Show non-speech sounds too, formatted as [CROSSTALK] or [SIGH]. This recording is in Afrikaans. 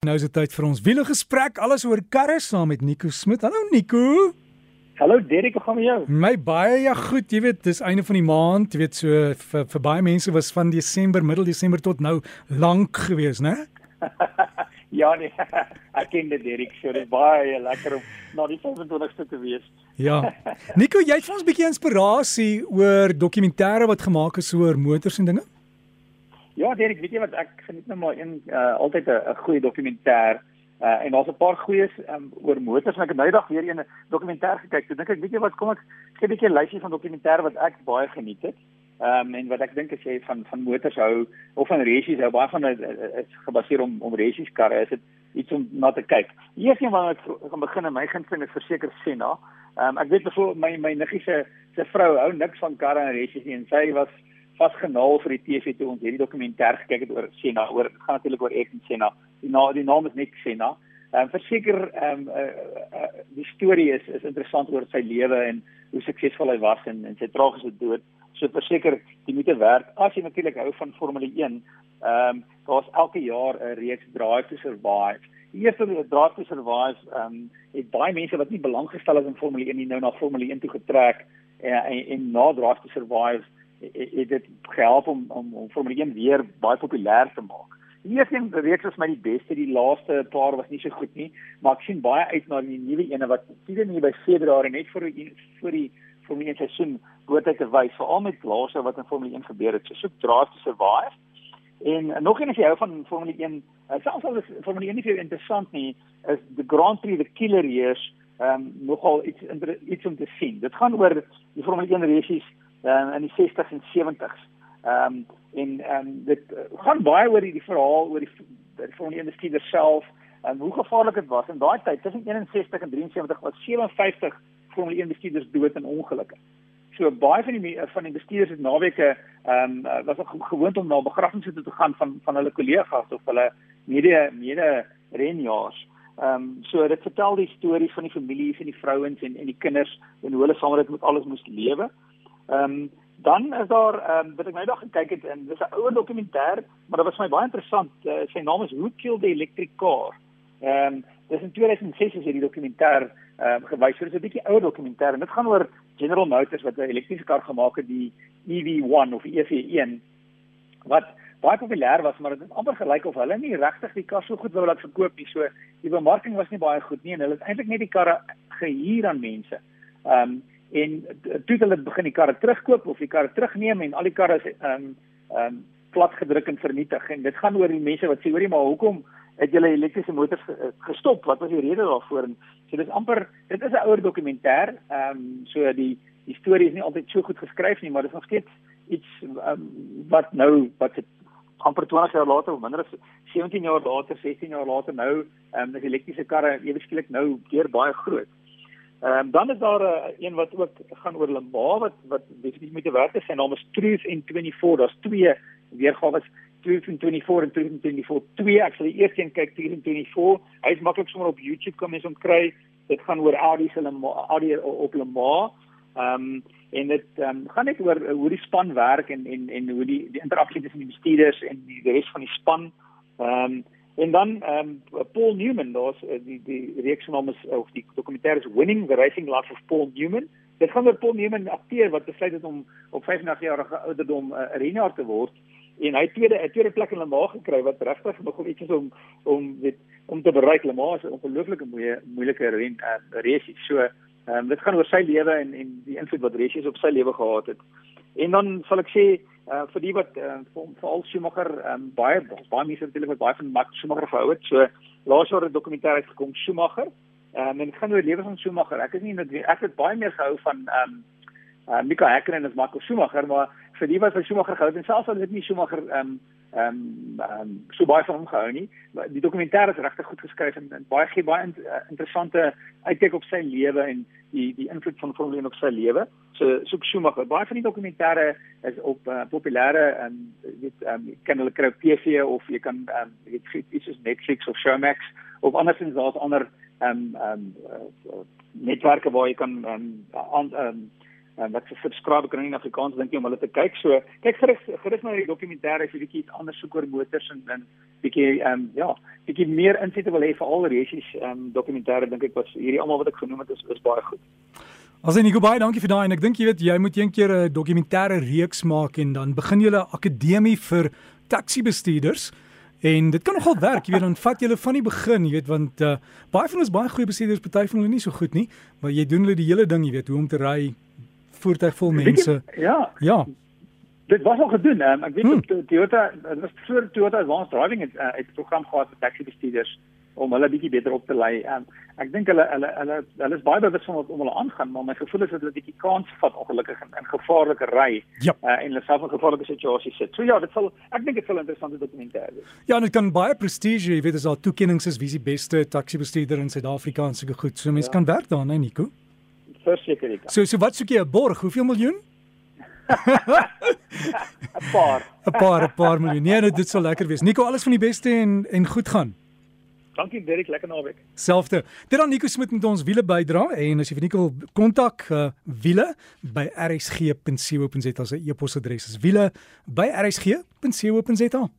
Nou is dit tyd vir ons wiele gesprek, alles oor karre saam met Nico Smit. Hallo Nico. Hallo Derek, hoe gaan dit met jou? My baie ja goed, jy weet, dis einde van die maand, jy weet so vir, vir baie mense was van Desember, middel Desember tot nou lank gewees, né? [LAUGHS] ja nee, [LAUGHS] ek ken dit Derek, so dit baie lekker om na die 25ste te wees. [LAUGHS] ja. Nico, jy het vir ons 'n bietjie inspirasie oor dokumentêre wat gemaak is oor motors en dinge? Ja, Derek, weet jy wat ek geniet nou maar een uh, altyd 'n goeie dokumentêr. Uh, en daar's 'n paar goeies um, oor motors en ek het nou eendag weer 'n dokumentêr gekyk. Toe dink ek, weet jy wat, kom ek gee 'n bietjie 'n lysie van dokumentêre wat ek baie geniet het. Ehm um, en wat ek dink as jy van van motors hou of van resies hou, baie van dit is gebaseer om om resies karre, is dit iets om na te kyk. Eers een wat ek gaan begin en my gunsteling is verseker Senna. Ehm um, ek weet byvoorbeeld my my niggie se se vrou hou niks van karre en resies nie en sy was vasgenaal vir die TV toe ons hierdie dokumentêr gekyk het oor Senna oor gaan natuurlik oor Ayrton Senna. Die naam die naam is net Senna. Ehm um, verseker ehm um, uh, uh, die storie is is interessant oor sy lewe en hoe suksesvol hy was en en sy tragiese dood. So verseker die moeite werd. As jy natuurlik hou van Formule 1 ehm um, daar's elke jaar 'n reeks Drive to Survive. Die eerste Drive to Survive ehm um, het baie mense wat nie belang gestel het in Formule 1 nie nou na Formule 1 toe getrek en en, en na Drive to Survive het dit gehelp om om om Formule 1 weer baie populêr te maak. Die eerste een reeks was my die beste, die laaste paar was nie so goed nie, maar ek sien baie uit na die nuwe ene wat sien nie by Februarie net vir die vir die Formule 1 seisoen goed uit te wys, veral met laaste wat in Formule 1 gebeur het. So soek Drive to Survive. En nog een as jy hou van Formule 1, uh, selfs al is Formule 1 nie vir interessant nie, is the Grand Prix the killer years, ehm um, nogal iets iets om te sien. Dit gaan oor die Formule 1 races uh, in die 60s en 70s. Ehm um, en ehm um, dit uh, gaan baie oor die, die verhaal oor die van die industrie self en hoe gevaarlik dit was in daai tyd tussen 61 en 73 was 57 Formule 1 bestuurders dood in ongelukke. So baie van die van die bestuurders het naweke ehm um, was gewoond om na begrafnisse toe te gaan van van hulle kollegas of hulle mede mede renjaars. Ehm um, so dit vertel die stories van die families en die vrouens en en die kinders en hoe hulle saam met alles moes lewe. Ehm um, dan is daar ehm um, wat ek nou dag gekyk het en dis 'n ouer dokumentêr, maar dit was vir my baie interessant. Uh, sy naam is Who Killed the Electric Car. Ehm um, dis in 2006 is hierdie dokumentêr ehm um, gewys. So dis 'n bietjie ouer dokumentêr en dit gaan oor General Motors wat 'n elektriese kar gemaak het, die EV1 of EV1 wat baie populêr was, maar dit het amper gelyk of hulle nie regtig die kar so goed wou laat verkoop nie. So die bemarking was nie baie goed nie en hulle het eintlik net die karre gehuur aan mense. Ehm um, en toe hulle begin die karre terugkoop of die karre terugneem en al die karre is ehm um, ehm um, plat gedruk en vernietig. En dit gaan oor die mense wat sê hoorie maar hoekom het julle elektriese motors gestop? Wat was die rede daarvoor? En so dis amper dit is 'n ouer dokumentêr ehm um, so die die storie is nie altyd so goed geskryf nie maar dit is nog steeds iets um, wat nou wat het amper 20 jaar later of minder as 17 jaar later 16 jaar later nou ehm um, die elektriese karre ewe skielik nou weer baie groot Ehm um, dan is daar uh, een wat ook gaan oor Lamar wat wat definitief die werk is. Sy naam is Truth in 24. Daar's twee weergawe Truth in 24 en Truth in 24. Twee, ek sal die eerste een kyk Truth in 24. Hy is maklik sommer op YouTube kom mens hom kry. Dit gaan oor Audi se Audi op Lamar. Ehm um, en dit ehm um, gaan net oor uh, hoe die span werk en en en hoe die die interaksie tussen die bestuurders en die res van die span. Ehm um, En dan ehm um, Paul Newman, daar's uh, die die reeks naam is of die dokumentêr is Winning the Racing Life of Paul Newman. Dit gaan oor Paul Newman, akteur wat besluit het om op 35 jarige ouderdom 'n uh, eh, renjaer te word en hy tweede 'n tweede plek in Le Mans gekry wat regtig nog iets is om om dit om te bereik. Le Mans is 'n ongelooflike moeë moeilike ren uh, race. So ehm um, dit gaan oor sy lewe en en die invloed wat races op sy lewe gehad het. En dan sal ek sê uh vir die wat uh, vir al Schumacher um, baie baie mense natuurlik wat baie van Max Schumacher gehou het. So laas jaar 'n dokumentêr uitgekom Schumacher. Um, en gaan oor lewe van Schumacher. Ek is nie net ek het baie meer gehou van ehm um, uh, Mika Häkkinen as Marco Schumacher, maar vir die wat van Schumacher gehou het en selfs al het nie Schumacher ehm um, ehm um, um, so baie van hom gehou nie. Die dokumentêr is regtig goed geskryf en, en baie gee baie in, uh, interessante uitkyk op sy lewe en die die invloed van Formule 1 op sy lewe. So so Schumacher, baie van die dokumentêre is op uh, populêre en um, weet ehm um, kan hulle kry op TV of jy kan ehm um, weet iets soos Netflix of Showmax of andersins daar's ander ehm um, ehm um, uh, netwerke waar jy kan ehm um, ehm um, en wat se subscribe kan in Afrikaans dink jy om hulle te kyk. So kyk gerus gerus na die dokumentêre as jy bietjie iets anders soek oor motors en en bietjie ehm um, ja, bietjie meer insette wil hê vir al resies ehm um, dokumentêre dink ek was hierdie almal wat ek genoem het is is baie goed. As jy Nico baie dankie vir daai en ek dink jy weet jy moet eendag 'n dokumentêre reeks maak en dan begin jy 'n akademie vir taxi bestuurders. En dit kan nogal werk, jy weet, dan vat jy hulle van die begin, jy weet, want uh, baie van ons baie goeie bestuurders, party van hulle nie so goed nie, maar jy doen hulle die hele ding, jy weet, hoe om te ry, voertuig vol mense. Jy, ja. Ja. Dit was al gedoen, um, ek weet hmm. Toyota, dit was voor Toyota Advanced Driving het 'n uh, program gehad vir taxi bestuurders om hulle bietjie beter op te lei. Um, ek dink hulle hulle hulle hulle is baie bewus van wat om hulle aangaan, maar my gevoel is dat hulle bietjie kans vat ongelukkig in, in gevaarlike ry ja. uh, en hulle self in gevaarlike situasies sit. So ja, dit sal ek dink dit sal 'n interessante dokumentêr wees. Ja, en dit kan baie prestige, jy weet, as daar toekenninge is wie die beste taxi bestuurder in Suid-Afrika en sulke goed. So mense ja. kan werk daaraan, hè, Nico. Verseker ek. So so wat soek jy 'n borg? Hoeveel miljoen? [LAUGHS] 'n paar. 'n paar, 'n paar miljoen. Nee, dit sal lekker wees. Nico, alles van die beste en en goed gaan. Dankie Derek, lekker naweek. Selfde. Dit dan Nico Smit met ons wiele bydra en as jy vir Nico kontak uh, wiele by rsg.co.za 'n e-posadres is wiele by rsg.co.za.